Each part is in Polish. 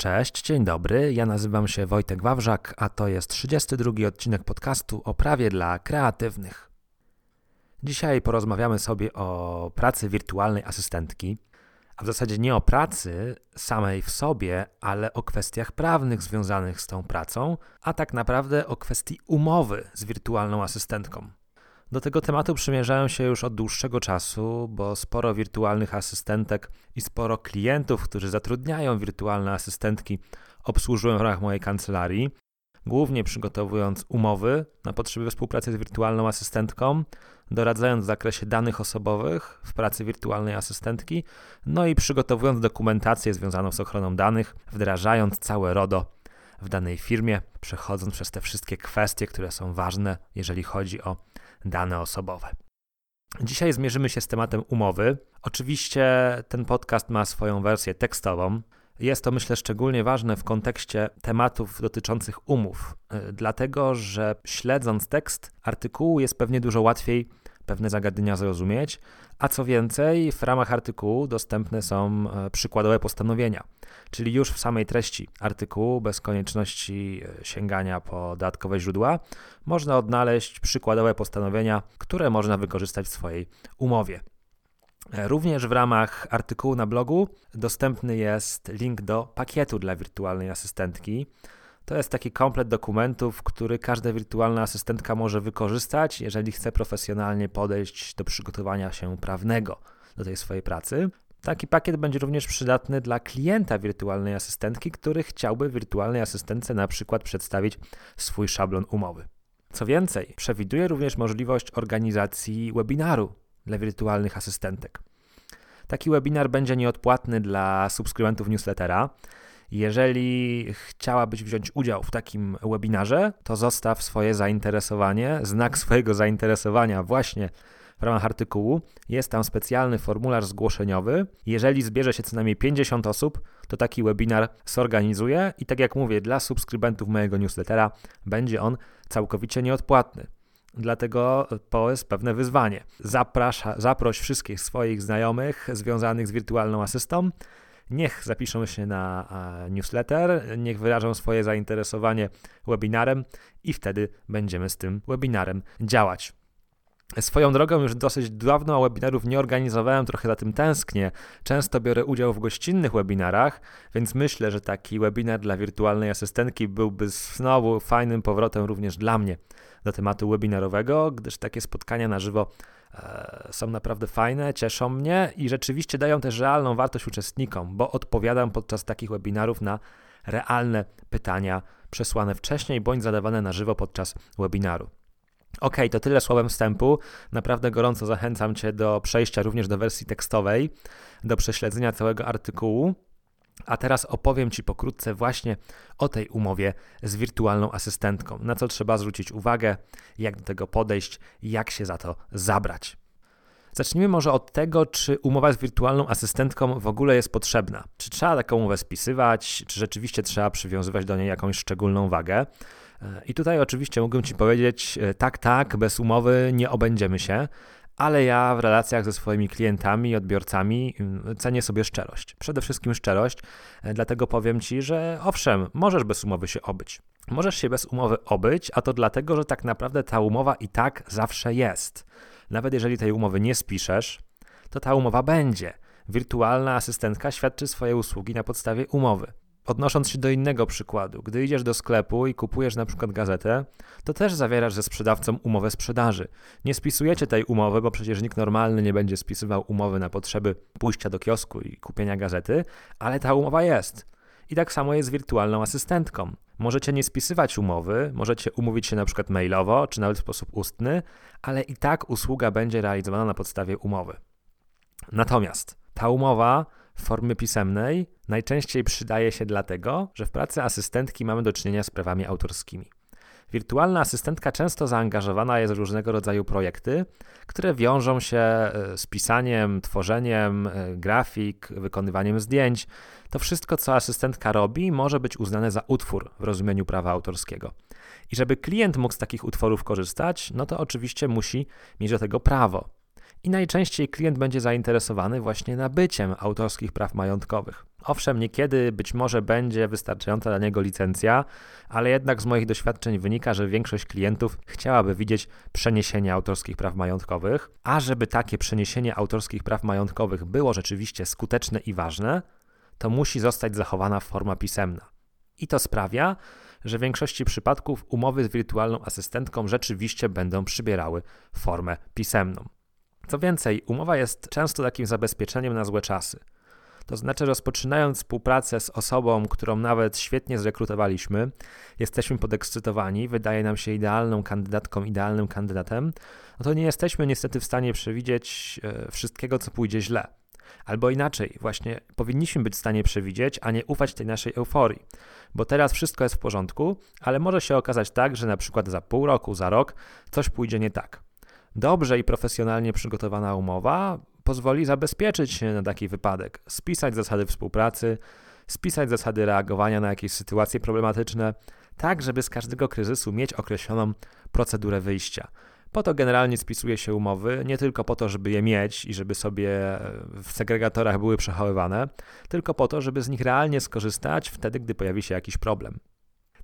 Cześć, dzień dobry. Ja nazywam się Wojtek Wawrzak, a to jest 32 odcinek podcastu o prawie dla kreatywnych. Dzisiaj porozmawiamy sobie o pracy wirtualnej asystentki, a w zasadzie nie o pracy samej w sobie, ale o kwestiach prawnych związanych z tą pracą, a tak naprawdę o kwestii umowy z wirtualną asystentką. Do tego tematu przymierzają się już od dłuższego czasu, bo sporo wirtualnych asystentek i sporo klientów, którzy zatrudniają wirtualne asystentki, obsłużują w ramach mojej kancelarii, głównie przygotowując umowy na potrzeby współpracy z wirtualną asystentką, doradzając w zakresie danych osobowych w pracy wirtualnej asystentki, no i przygotowując dokumentację związaną z ochroną danych, wdrażając całe RODO w danej firmie, przechodząc przez te wszystkie kwestie, które są ważne, jeżeli chodzi o dane osobowe. Dzisiaj zmierzymy się z tematem umowy. Oczywiście ten podcast ma swoją wersję tekstową. Jest to, myślę, szczególnie ważne w kontekście tematów dotyczących umów, y, dlatego że śledząc tekst artykułu jest pewnie dużo łatwiej pewne zagadnienia zrozumieć, a co więcej, w ramach artykułu dostępne są e, przykładowe postanowienia, czyli już w samej treści artykułu, bez konieczności e, sięgania po dodatkowe źródła, można odnaleźć przykładowe postanowienia, które można wykorzystać w swojej umowie. E, również w ramach artykułu na blogu dostępny jest link do pakietu dla wirtualnej asystentki. To jest taki komplet dokumentów, który każda wirtualna asystentka może wykorzystać, jeżeli chce profesjonalnie podejść do przygotowania się prawnego do tej swojej pracy. Taki pakiet będzie również przydatny dla klienta wirtualnej asystentki, który chciałby wirtualnej asystentce na przykład przedstawić swój szablon umowy. Co więcej, przewiduje również możliwość organizacji webinaru dla wirtualnych asystentek. Taki webinar będzie nieodpłatny dla subskrybentów newslettera. Jeżeli chciałabyś wziąć udział w takim webinarze, to zostaw swoje zainteresowanie, znak swojego zainteresowania właśnie w ramach artykułu. Jest tam specjalny formularz zgłoszeniowy. Jeżeli zbierze się co najmniej 50 osób, to taki webinar zorganizuję i tak jak mówię, dla subskrybentów mojego newslettera będzie on całkowicie nieodpłatny. Dlatego to jest pewne wyzwanie. Zaprasza, zaproś wszystkich swoich znajomych związanych z wirtualną asystą niech zapiszą się na newsletter, niech wyrażą swoje zainteresowanie webinarem i wtedy będziemy z tym webinarem działać. Swoją drogą już dosyć dawno webinarów nie organizowałem, trochę za tym tęsknię. Często biorę udział w gościnnych webinarach, więc myślę, że taki webinar dla wirtualnej asystentki byłby znowu fajnym powrotem również dla mnie do tematu webinarowego, gdyż takie spotkania na żywo E, są naprawdę fajne, cieszą mnie i rzeczywiście dają też realną wartość uczestnikom, bo odpowiadam podczas takich webinarów na realne pytania przesłane wcześniej bądź zadawane na żywo podczas webinaru. Ok, to tyle słowem wstępu. Naprawdę gorąco zachęcam Cię do przejścia również do wersji tekstowej, do prześledzenia całego artykułu. A teraz opowiem Ci pokrótce właśnie o tej umowie z wirtualną asystentką. Na co trzeba zwrócić uwagę, jak do tego podejść, jak się za to zabrać. Zacznijmy może od tego, czy umowa z wirtualną asystentką w ogóle jest potrzebna. Czy trzeba taką umowę spisywać, czy rzeczywiście trzeba przywiązywać do niej jakąś szczególną wagę. I tutaj oczywiście mógłbym Ci powiedzieć, e, tak, tak, bez umowy nie obędziemy się, ale ja w relacjach ze swoimi klientami i odbiorcami mm, cenię sobie szczerość. Przede wszystkim szczerość, e, dlatego powiem Ci, że owszem, możesz bez umowy się obyć. Możesz się bez umowy obyć, a to dlatego, że tak naprawdę ta umowa i tak zawsze jest. Nawet jeżeli tej umowy nie spiszesz, to ta umowa będzie. Wirtualna asystentka świadczy swoje usługi na podstawie umowy. Odnosząc się do innego przykładu, gdy idziesz do sklepu i kupujesz na przykład gazetę, to też zawierasz ze sprzedawcą umowę sprzedaży. Nie spisujecie tej umowy, bo przecież nikt normalny nie będzie spisywał umowy na potrzeby pójścia do kiosku i kupienia gazety, ale ta umowa jest. I tak samo jest z wirtualną asystentką. Możecie nie spisywać umowy, możecie umówić się na przykład mailowo, czy nawet w sposób ustny, ale i tak usługa będzie realizowana na podstawie umowy. Natomiast ta umowa w formie pisemnej najczęściej przydaje się dlatego, że w pracy asystentki mamy do czynienia z prawami autorskimi. Wirtualna asystentka często zaangażowana jest w różnego rodzaju projekty, które wiążą się e, z pisaniem, tworzeniem e, grafik, wykonywaniem zdjęć. To wszystko, co asystentka robi, może być uznane za utwór w rozumieniu prawa autorskiego. I żeby klient mógł z takich utworów korzystać, no to oczywiście musi mieć do tego prawo. I najczęściej klient będzie zainteresowany właśnie nabyciem autorskich praw majątkowych. Owszem, niekiedy być może będzie wystarczająca dla niego licencja, ale jednak z moich doświadczeń wynika, że większość klientów chciałaby widzieć przeniesienie autorskich praw majątkowych, a żeby takie przeniesienie autorskich praw majątkowych było rzeczywiście skuteczne i ważne, to musi zostać zachowana forma pisemna. I to sprawia, że w większości przypadków umowy z wirtualną asystentką rzeczywiście będą przybierały formę pisemną. Co więcej, umowa jest często takim zabezpieczeniem na złe czasy. To znaczy, rozpoczynając współpracę z osobą, którą nawet świetnie zrekrutowaliśmy, jesteśmy podekscytowani, wydaje nam się idealną kandydatką, idealnym kandydatem, no to nie jesteśmy niestety w stanie przewidzieć e, wszystkiego, co pójdzie źle. Albo inaczej, właśnie powinniśmy być w stanie przewidzieć, a nie ufać tej naszej euforii, bo teraz wszystko jest w porządku, ale może się okazać tak, że na przykład za pół roku, za rok coś pójdzie nie tak. Dobrze i profesjonalnie przygotowana umowa pozwoli zabezpieczyć się na taki wypadek, spisać zasady współpracy, spisać zasady reagowania na jakieś sytuacje problematyczne, tak żeby z każdego kryzysu mieć określoną procedurę wyjścia. Po to generalnie spisuje się umowy, nie tylko po to, żeby je mieć i żeby sobie w segregatorach były przechowywane, tylko po to, żeby z nich realnie skorzystać wtedy, gdy pojawi się jakiś problem.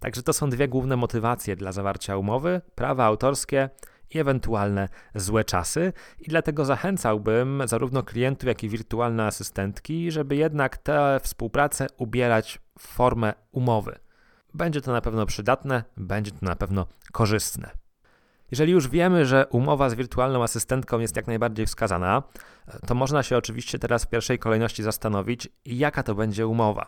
Także to są dwie główne motywacje dla zawarcia umowy: prawa autorskie i ewentualne złe czasy. I dlatego zachęcałbym zarówno klientów, jak i wirtualne asystentki, żeby jednak tę współpracę ubierać w formę umowy. Będzie to na pewno przydatne, będzie to na pewno korzystne. Jeżeli już wiemy, że umowa z wirtualną asystentką jest jak najbardziej wskazana, to można się oczywiście teraz w pierwszej kolejności zastanowić, jaka to będzie umowa.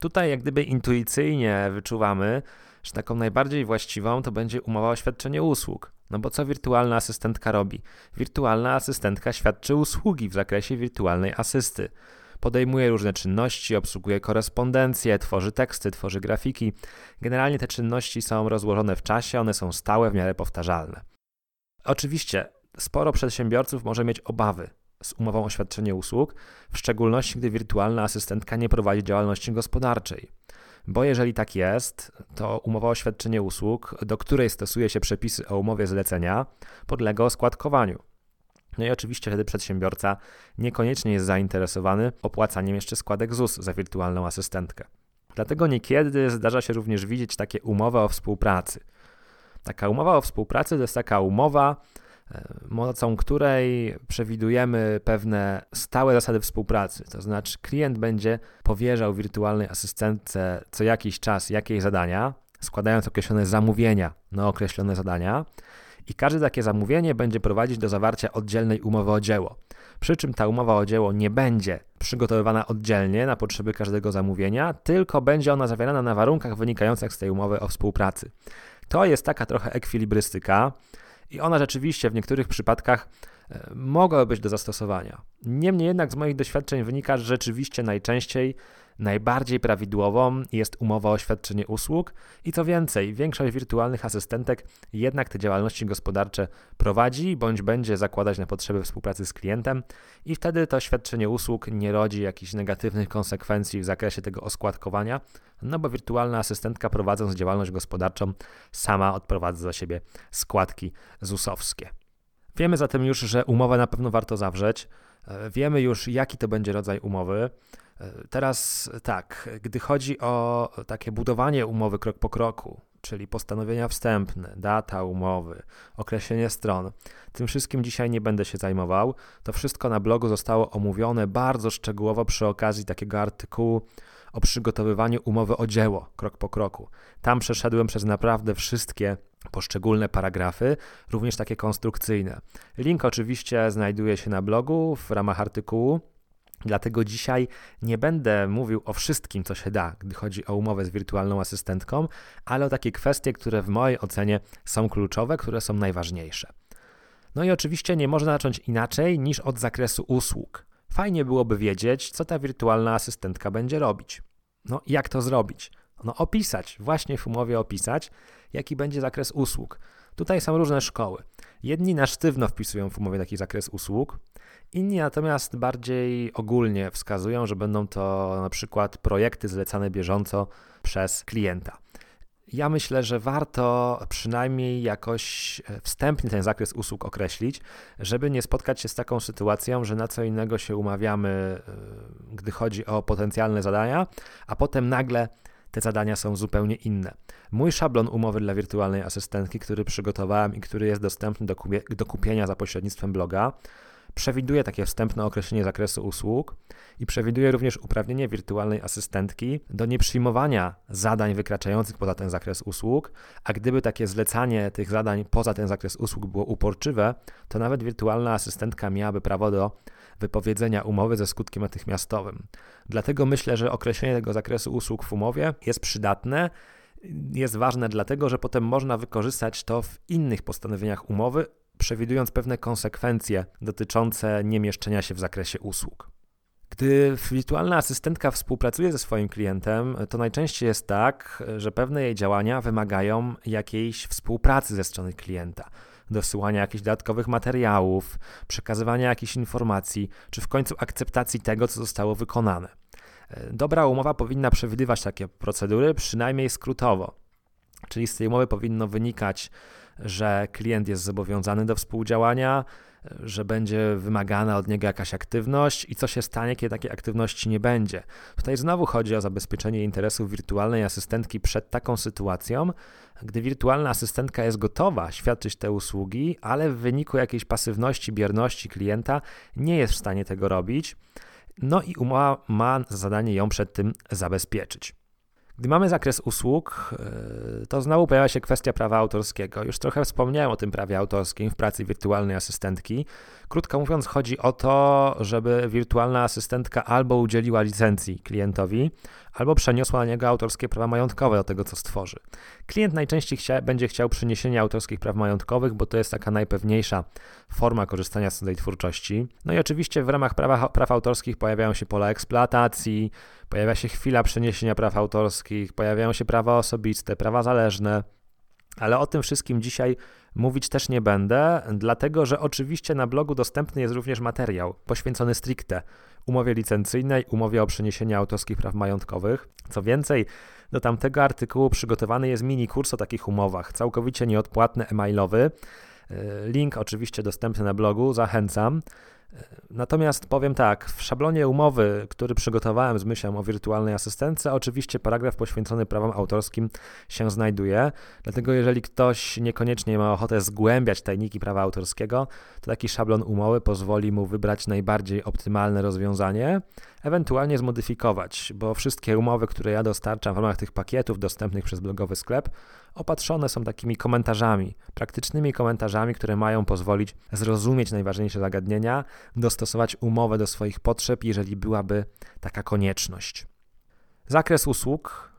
Tutaj jak gdyby intuicyjnie wyczuwamy, że taką najbardziej właściwą to będzie umowa o świadczenie usług. No bo co wirtualna asystentka robi? Wirtualna asystentka świadczy usługi w zakresie wirtualnej asysty. Podejmuje różne czynności, obsługuje korespondencję, tworzy teksty, tworzy grafiki. Generalnie te czynności są rozłożone w czasie, one są stałe, w miarę powtarzalne. Oczywiście sporo przedsiębiorców może mieć obawy z umową o świadczenie usług, w szczególności gdy wirtualna asystentka nie prowadzi działalności gospodarczej. Bo jeżeli tak jest, to umowa o świadczenie usług, do której stosuje się przepisy o umowie zlecenia, podlega oskładkowaniu. No i oczywiście wtedy przedsiębiorca niekoniecznie jest zainteresowany opłacaniem jeszcze składek ZUS za wirtualną asystentkę. Dlatego niekiedy zdarza się również widzieć takie umowy o współpracy. Taka umowa o współpracy to jest taka umowa, mocą której przewidujemy pewne stałe zasady współpracy. To znaczy, klient będzie powierzał wirtualnej asystentce co jakiś czas jakieś zadania, składając określone zamówienia na określone zadania, i każde takie zamówienie będzie prowadzić do zawarcia oddzielnej umowy o dzieło. Przy czym ta umowa o dzieło nie będzie przygotowywana oddzielnie na potrzeby każdego zamówienia, tylko będzie ona zawierana na warunkach wynikających z tej umowy o współpracy. To jest taka trochę ekwilibrystyka, i ona rzeczywiście w niektórych przypadkach e, mogła być do zastosowania. Niemniej jednak z moich doświadczeń wynika, że rzeczywiście najczęściej najbardziej prawidłową jest umowa o świadczenie usług i co więcej, większość wirtualnych asystentek jednak te działalności gospodarcze prowadzi bądź będzie zakładać na potrzeby współpracy z klientem i wtedy to świadczenie usług nie rodzi jakichś negatywnych konsekwencji w zakresie tego oskładkowania, no bo wirtualna asystentka prowadząc działalność gospodarczą sama odprowadza za siebie składki ZUS-owskie. Wiemy zatem już, że umowę na pewno warto zawrzeć. E, wiemy już, jaki to będzie rodzaj umowy. E, teraz tak, gdy chodzi o takie budowanie umowy krok po kroku, czyli postanowienia wstępne, data umowy, określenie stron, tym wszystkim dzisiaj nie będę się zajmował. To wszystko na blogu zostało omówione bardzo szczegółowo przy okazji takiego artykułu o przygotowywaniu umowy o dzieło krok po kroku. Tam przeszedłem przez naprawdę wszystkie poszczególne paragrafy, również takie konstrukcyjne. Link oczywiście znajduje się na blogu w ramach artykułu. Dlatego dzisiaj nie będę mówił o wszystkim, co się da, gdy chodzi o umowę z wirtualną asystentką, ale o takie kwestie, które w mojej ocenie są kluczowe, które są najważniejsze. No i oczywiście nie można zacząć inaczej niż od zakresu usług. Fajnie byłoby wiedzieć, co ta wirtualna asystentka będzie robić. No, jak to zrobić? No, opisać, właśnie w umowie opisać, jaki będzie zakres usług. Tutaj są różne szkoły. Jedni na sztywno wpisują w umowie taki zakres usług, inni natomiast bardziej ogólnie wskazują, że będą to na przykład projekty zlecane bieżąco przez klienta. Ja myślę, że warto przynajmniej jakoś e, wstępnie ten zakres usług określić, żeby nie spotkać się z taką sytuacją, że na co innego się umawiamy, e, gdy chodzi o potencjalne zadania, a potem nagle te zadania są zupełnie inne. Mój szablon umowy dla wirtualnej asystentki, który przygotowałem i który jest dostępny do, do kupienia za pośrednictwem bloga, przewiduje takie wstępne określenie zakresu usług i przewiduje również uprawnienie wirtualnej asystentki do nieprzyjmowania zadań wykraczających poza ten zakres usług, a gdyby takie zlecanie tych zadań poza ten zakres usług było uporczywe, to nawet wirtualna asystentka miałaby prawo do wypowiedzenia umowy ze skutkiem natychmiastowym. Dlatego myślę, że określenie tego zakresu usług w umowie jest przydatne. Jest ważne dlatego, że potem można wykorzystać to w innych postanowieniach umowy, przewidując pewne konsekwencje dotyczące niemieszczenia się w zakresie usług. Gdy wirtualna asystentka współpracuje ze swoim klientem, to najczęściej jest tak, że pewne jej działania wymagają jakiejś współpracy ze strony klienta dosyłania jakichś dodatkowych materiałów, przekazywania jakichś informacji, czy w końcu akceptacji tego, co zostało wykonane. Dobra umowa powinna przewidywać takie procedury, przynajmniej skrótowo. Czyli z tej umowy powinno wynikać, że klient jest zobowiązany do współdziałania, że będzie wymagana od niego jakaś aktywność i co się stanie, kiedy takiej aktywności nie będzie. Tutaj znowu chodzi o zabezpieczenie interesów wirtualnej asystentki przed taką sytuacją, gdy wirtualna asystentka jest gotowa świadczyć te usługi, ale w wyniku jakiejś pasywności, bierności klienta nie jest w stanie tego robić. No i umowa ma za zadanie ją przed tym zabezpieczyć. Gdy mamy zakres usług, e, to znowu pojawia się kwestia prawa autorskiego. Już trochę wspomniałem o tym prawie autorskim w pracy wirtualnej asystentki. Krótko mówiąc, chodzi o to, żeby wirtualna asystentka albo udzieliła licencji klientowi, albo przeniosła na niego autorskie prawa majątkowe do tego, co stworzy. Klient najczęściej chcia, będzie chciał przyniesienia autorskich praw majątkowych, bo to jest taka najpewniejsza forma korzystania z tej twórczości. No i oczywiście w ramach prawa, praw autorskich pojawiają się pola eksploatacji, pojawia się chwila przeniesienia praw autorskich, pojawiają się prawa osobiste, prawa zależne. Ale o tym wszystkim dzisiaj mówić też nie będę, dlatego że oczywiście na blogu dostępny jest również materiał poświęcony stricte umowie licencyjnej, umowie o przeniesienie autorskich praw majątkowych. Co więcej, do tamtego artykułu przygotowany jest mini kurs o takich umowach, całkowicie nieodpłatny e-mailowy. Link oczywiście dostępny na blogu, zachęcam. Natomiast powiem tak, w szablonie umowy, który przygotowałem z myślą o wirtualnej asystence, oczywiście paragraf poświęcony prawom autorskim się znajduje. Dlatego jeżeli ktoś niekoniecznie ma ochotę zgłębiać tajniki prawa autorskiego, to taki szablon umowy pozwoli mu wybrać najbardziej optymalne rozwiązanie, ewentualnie zmodyfikować, bo wszystkie umowy, które ja dostarczam w ramach tych pakietów dostępnych przez blogowy sklep, opatrzone są takimi komentarzami, praktycznymi komentarzami, które mają pozwolić zrozumieć najważniejsze zagadnienia, dostosować umowę do swoich potrzeb, jeżeli byłaby taka konieczność. Zakres usług,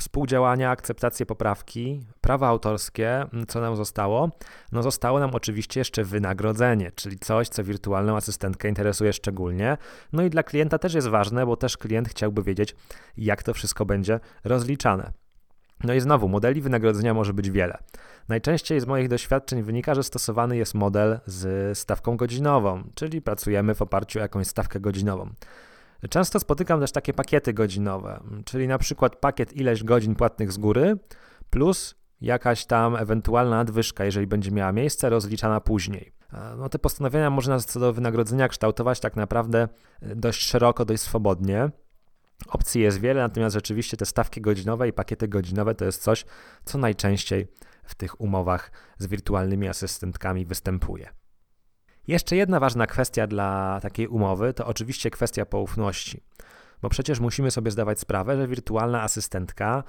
współdziałania, akceptacje poprawki, prawa autorskie, co nam zostało? No zostało nam oczywiście jeszcze wynagrodzenie, czyli coś, co wirtualną asystentkę interesuje szczególnie. No i dla klienta też jest ważne, bo też klient chciałby wiedzieć, jak to wszystko będzie rozliczane. No i znowu, modeli wynagrodzenia może być wiele. Najczęściej z moich doświadczeń wynika, że stosowany jest model z stawką godzinową, czyli pracujemy w oparciu o jakąś stawkę godzinową. Często spotykam też takie pakiety godzinowe, czyli na przykład pakiet ileś godzin płatnych z góry plus jakaś tam ewentualna nadwyżka, jeżeli będzie miała miejsce, rozliczana później. No, te postanowienia można co do wynagrodzenia kształtować tak naprawdę dość szeroko, dość swobodnie. Opcji jest wiele, natomiast rzeczywiście te stawki godzinowe i pakiety godzinowe to jest coś, co najczęściej w tych umowach z wirtualnymi asystentkami występuje. Jeszcze jedna ważna kwestia dla takiej umowy to oczywiście kwestia poufności, bo przecież musimy sobie zdawać sprawę, że wirtualna asystentka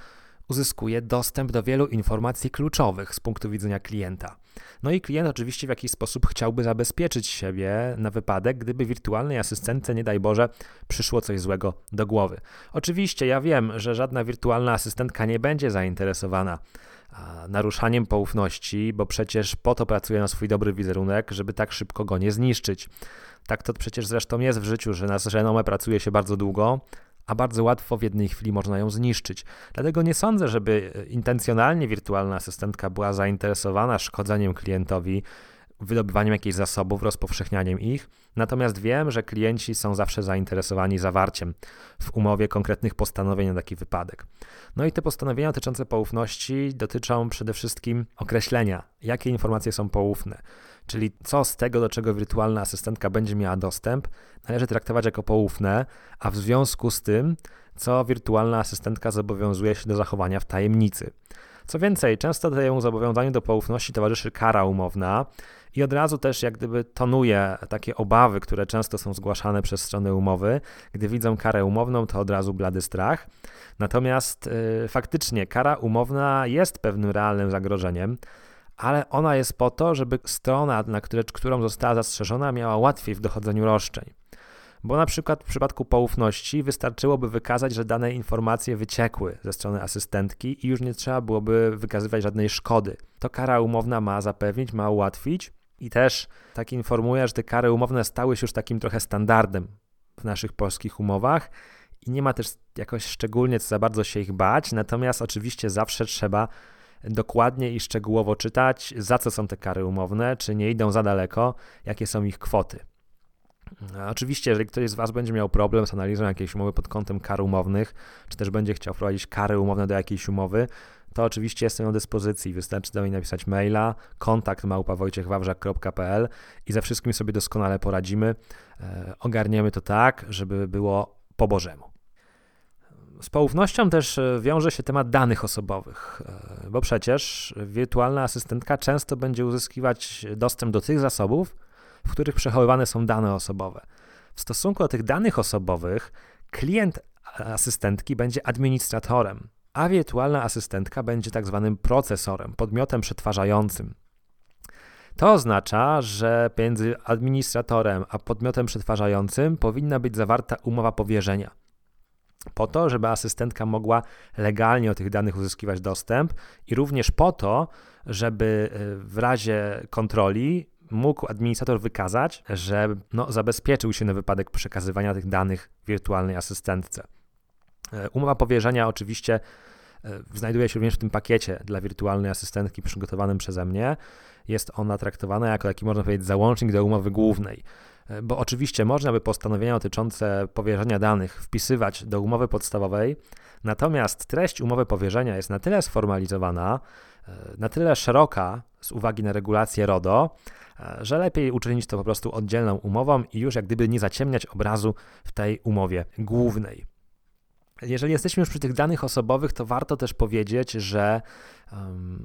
uzyskuje dostęp do wielu informacji kluczowych z punktu widzenia klienta. No i klient oczywiście w jakiś sposób chciałby zabezpieczyć siebie na wypadek, gdyby wirtualnej asystentce, nie daj Boże, przyszło coś złego do głowy. Oczywiście ja wiem, że żadna wirtualna asystentka nie będzie zainteresowana naruszaniem poufności, bo przecież po to pracuje na swój dobry wizerunek, żeby tak szybko go nie zniszczyć. Tak to przecież zresztą jest w życiu, że na renomę pracuje się bardzo długo, a bardzo łatwo w jednej chwili można ją zniszczyć. Dlatego nie sądzę, żeby intencjonalnie wirtualna asystentka była zainteresowana szkodzeniem klientowi, wydobywaniem jakichś zasobów, rozpowszechnianiem ich. Natomiast wiem, że klienci są zawsze zainteresowani zawarciem w umowie konkretnych postanowień na taki wypadek. No i te postanowienia dotyczące poufności dotyczą przede wszystkim określenia, jakie informacje są poufne. Czyli co z tego, do czego wirtualna asystentka będzie miała dostęp, należy traktować jako poufne, a w związku z tym, co wirtualna asystentka zobowiązuje się do zachowania w tajemnicy. Co więcej, często temu zobowiązaniu do poufności towarzyszy kara umowna i od razu też jak gdyby tonuje takie obawy, które często są zgłaszane przez strony umowy. Gdy widzą karę umowną, to od razu blady strach. Natomiast yy, faktycznie kara umowna jest pewnym realnym zagrożeniem, ale ona jest po to, żeby strona, na które, którą została zastrzeżona, miała łatwiej w dochodzeniu roszczeń. Bo na przykład w przypadku poufności wystarczyłoby wykazać, że dane informacje wyciekły ze strony asystentki i już nie trzeba byłoby wykazywać żadnej szkody. To kara umowna ma zapewnić, ma ułatwić i też tak informuję, że te kary umowne stały się już takim trochę standardem w naszych polskich umowach i nie ma też jakoś szczególnie co za bardzo się ich bać, natomiast oczywiście zawsze trzeba dokładnie i szczegółowo czytać, za co są te kary umowne, czy nie idą za daleko, jakie są ich kwoty. Oczywiście, jeżeli ktoś z Was będzie miał problem z analizą jakiejś umowy pod kątem kar umownych, czy też będzie chciał wprowadzić kary umowne do jakiejś umowy, to oczywiście jestem do dyspozycji. Wystarczy do mnie napisać maila kontakt małpawojciechwawrzak.pl i ze wszystkim sobie doskonale poradzimy. E, ogarniemy to tak, żeby było po Bożemu. Z poufnością też e, wiąże się temat danych osobowych, e, bo przecież wirtualna asystentka często będzie uzyskiwać dostęp do tych zasobów, w których przechowywane są dane osobowe. W stosunku do tych danych osobowych, klient asystentki będzie administratorem, a wirtualna asystentka będzie tak zwanym procesorem, podmiotem przetwarzającym. To oznacza, że między administratorem a podmiotem przetwarzającym powinna być zawarta umowa powierzenia. Po to, żeby asystentka mogła legalnie o tych danych uzyskiwać dostęp i również po to, żeby y, w razie kontroli mógł administrator wykazać, że no, zabezpieczył się na wypadek przekazywania tych danych wirtualnej asystentce. E, umowa powierzenia oczywiście e, znajduje się również w tym pakiecie dla wirtualnej asystentki przygotowanym przeze mnie. Jest ona traktowana jako taki, można powiedzieć, załącznik do umowy głównej. E, bo oczywiście można by postanowienia dotyczące powierzenia danych wpisywać do umowy podstawowej, natomiast treść umowy powierzenia jest na tyle sformalizowana, na tyle szeroka z uwagi na regulację RODO, że lepiej uczynić to po prostu oddzielną umową i już jak gdyby nie zaciemniać obrazu w tej umowie głównej. Jeżeli jesteśmy już przy tych danych osobowych, to warto też powiedzieć, że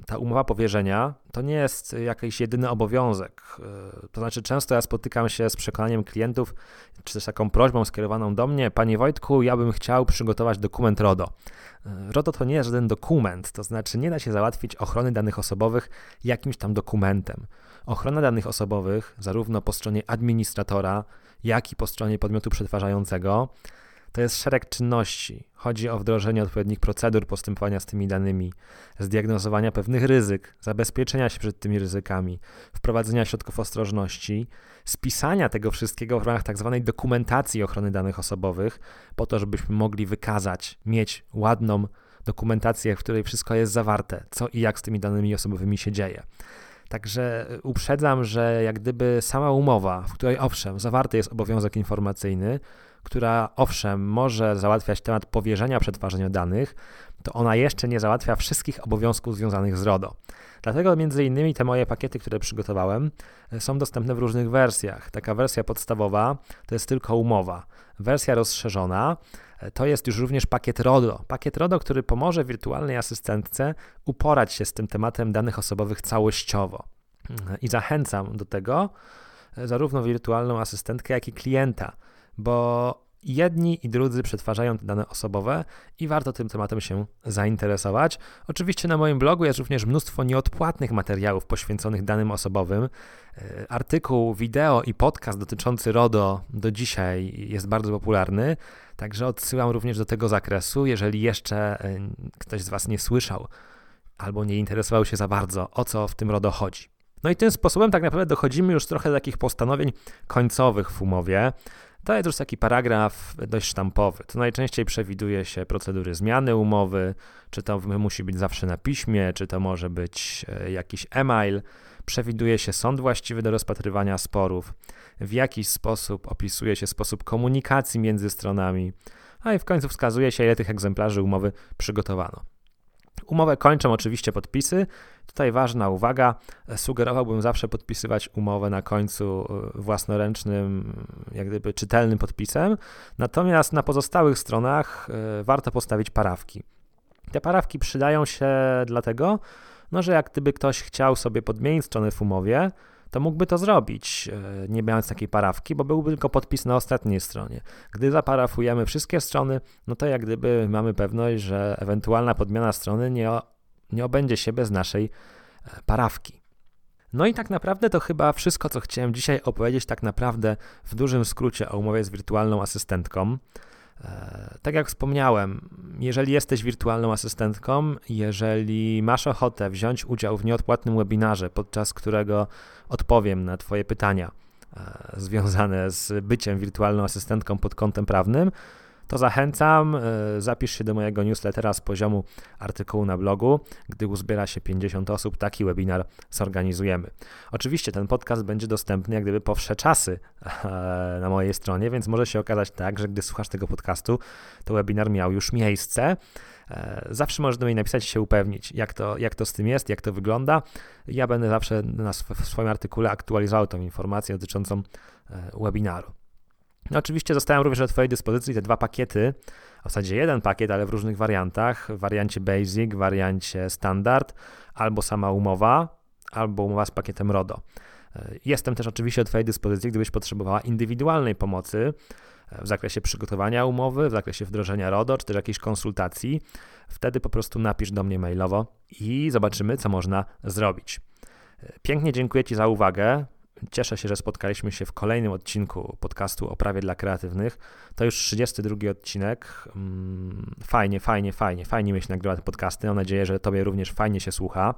ta umowa powierzenia to nie jest jakiś jedyny obowiązek. E, to znaczy, często ja spotykam się z przekonaniem klientów, czy też taką prośbą skierowaną do mnie: Panie Wojtku, ja bym chciał przygotować dokument RODO. E, RODO to nie jest żaden dokument, to znaczy nie da się załatwić ochrony danych osobowych jakimś tam dokumentem. Ochrona danych osobowych, zarówno po stronie administratora, jak i po stronie podmiotu przetwarzającego, to jest szereg czynności. Chodzi o wdrożenie odpowiednich procedur postępowania z tymi danymi, zdiagnozowania pewnych ryzyk, zabezpieczenia się przed tymi ryzykami, wprowadzenia środków ostrożności, spisania tego wszystkiego w ramach tak zwanej dokumentacji ochrony danych osobowych, po to, żebyśmy mogli wykazać, mieć ładną dokumentację, w której wszystko jest zawarte, co i jak z tymi danymi osobowymi się dzieje. Także uprzedzam, że jak gdyby sama umowa, w której owszem, zawarty jest obowiązek informacyjny, która owszem może załatwiać temat powierzenia przetwarzania danych, to ona jeszcze nie załatwia wszystkich obowiązków związanych z RODO. Dlatego między innymi te moje pakiety, które przygotowałem, e, są dostępne w różnych wersjach. Taka wersja podstawowa to jest tylko umowa. Wersja rozszerzona e, to jest już również pakiet RODO. Pakiet RODO, który pomoże wirtualnej asystentce uporać się z tym tematem danych osobowych całościowo. Mm, I zachęcam do tego e, zarówno wirtualną asystentkę, jak i klienta bo jedni i drudzy przetwarzają te dane osobowe i warto tym tematem się zainteresować. Oczywiście na moim blogu jest również mnóstwo nieodpłatnych materiałów poświęconych danym osobowym. E, artykuł, wideo i podcast dotyczący RODO do dzisiaj jest bardzo popularny, także odsyłam również do tego zakresu, jeżeli jeszcze e, ktoś z Was nie słyszał albo nie interesował się za bardzo, o co w tym RODO chodzi. No i tym sposobem tak naprawdę dochodzimy już trochę do takich postanowień końcowych w umowie. To jest już taki paragraf dość sztampowy. To najczęściej przewiduje się procedury zmiany umowy, czy to musi być zawsze na piśmie, czy to może być e, jakiś e-mail. Przewiduje się sąd właściwy do rozpatrywania sporów, w jakiś sposób opisuje się sposób komunikacji między stronami, a i w końcu wskazuje się, ile tych egzemplarzy umowy przygotowano. Umowę kończą oczywiście podpisy. Tutaj ważna uwaga, sugerowałbym zawsze podpisywać umowę na końcu e, własnoręcznym, jak gdyby czytelnym podpisem. Natomiast na pozostałych stronach e, warto postawić parawki. Te parawki przydają się dlatego, no, że jak gdyby ktoś chciał sobie podmienić strony w umowie, to mógłby to zrobić, e, nie mając takiej parawki, bo byłby tylko podpis na ostatniej stronie. Gdy zaparafujemy wszystkie strony, no to jak gdyby mamy pewność, że ewentualna podmiana strony nie, nie obędzie się bez naszej e, parawki. No i tak naprawdę to chyba wszystko, co chciałem dzisiaj opowiedzieć, tak naprawdę w dużym skrócie o umowie z wirtualną asystentką. E, tak jak wspomniałem, jeżeli jesteś wirtualną asystentką, jeżeli masz ochotę wziąć udział w nieodpłatnym webinarze, podczas którego odpowiem na Twoje pytania e, związane z byciem wirtualną asystentką pod kątem prawnym, to zachęcam, e, zapisz się do mojego newslettera z poziomu artykułu na blogu. Gdy uzbiera się 50 osób, taki webinar zorganizujemy. Oczywiście ten podcast będzie dostępny jak gdyby po wsze czasy e, na mojej stronie, więc może się okazać tak, że gdy słuchasz tego podcastu, to webinar miał już miejsce. E, zawsze możesz do mnie napisać i się upewnić, jak to, jak to z tym jest, jak to wygląda. Ja będę zawsze na w swoim artykule aktualizował tą informację dotyczącą webinaru. Oczywiście zostają również do Twojej dyspozycji te dwa pakiety, w zasadzie jeden pakiet, ale w różnych wariantach, w wariancie Basic, w wariancie Standard, albo sama umowa, albo umowa z pakietem RODO. E, jestem też oczywiście do Twojej dyspozycji, gdybyś potrzebowała indywidualnej pomocy e, w zakresie przygotowania umowy, w zakresie wdrożenia RODO, czy też jakiejś konsultacji. Wtedy po prostu napisz do mnie mailowo i zobaczymy, co można zrobić. E, pięknie dziękuję Ci za uwagę. Cieszę się, że spotkaliśmy się w kolejnym odcinku podcastu o prawie dla kreatywnych. To już 32 odcinek. Mm, fajnie, fajnie, fajnie, fajnie mi się podcasty. Mam nadzieję, że Tobie również fajnie się słucha.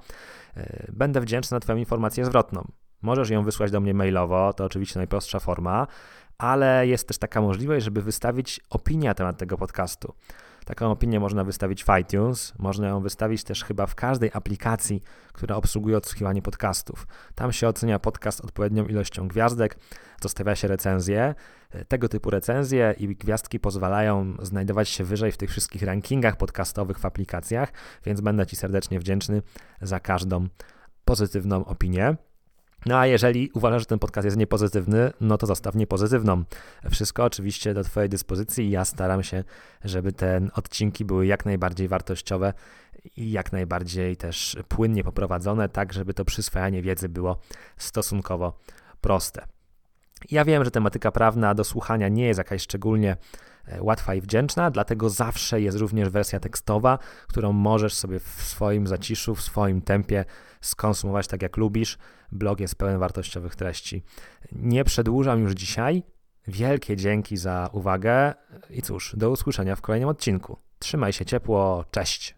E, będę wdzięczny za Twoją informację zwrotną. Możesz ją wysłać do mnie mailowo, to oczywiście najprostsza forma, ale jest też taka możliwość, żeby wystawić opinię na temat tego podcastu. Taką opinię można wystawić w iTunes, można ją wystawić też chyba w każdej aplikacji, która obsługuje odsłuchiwanie podcastów. Tam się ocenia podcast odpowiednią ilością gwiazdek, zostawia się recenzje. Tego typu recenzje i gwiazdki pozwalają znajdować się wyżej w tych wszystkich rankingach podcastowych w aplikacjach, więc będę Ci serdecznie wdzięczny za każdą pozytywną opinię. No a jeżeli uważasz, że ten podcast jest niepozytywny, no to zostaw niepozytywną. Wszystko oczywiście do Twojej dyspozycji ja staram się, żeby te odcinki były jak najbardziej wartościowe i jak najbardziej też płynnie poprowadzone, tak żeby to przyswajanie wiedzy było stosunkowo proste. Ja wiem, że tematyka prawna do słuchania nie jest jakaś szczególnie e, łatwa i wdzięczna, dlatego zawsze jest również wersja tekstowa, którą możesz sobie w swoim zaciszu, w swoim tempie skonsumować tak jak lubisz. Blog jest pełen wartościowych treści. Nie przedłużam już dzisiaj. Wielkie dzięki za uwagę i cóż, do usłyszenia w kolejnym odcinku. Trzymaj się ciepło, cześć.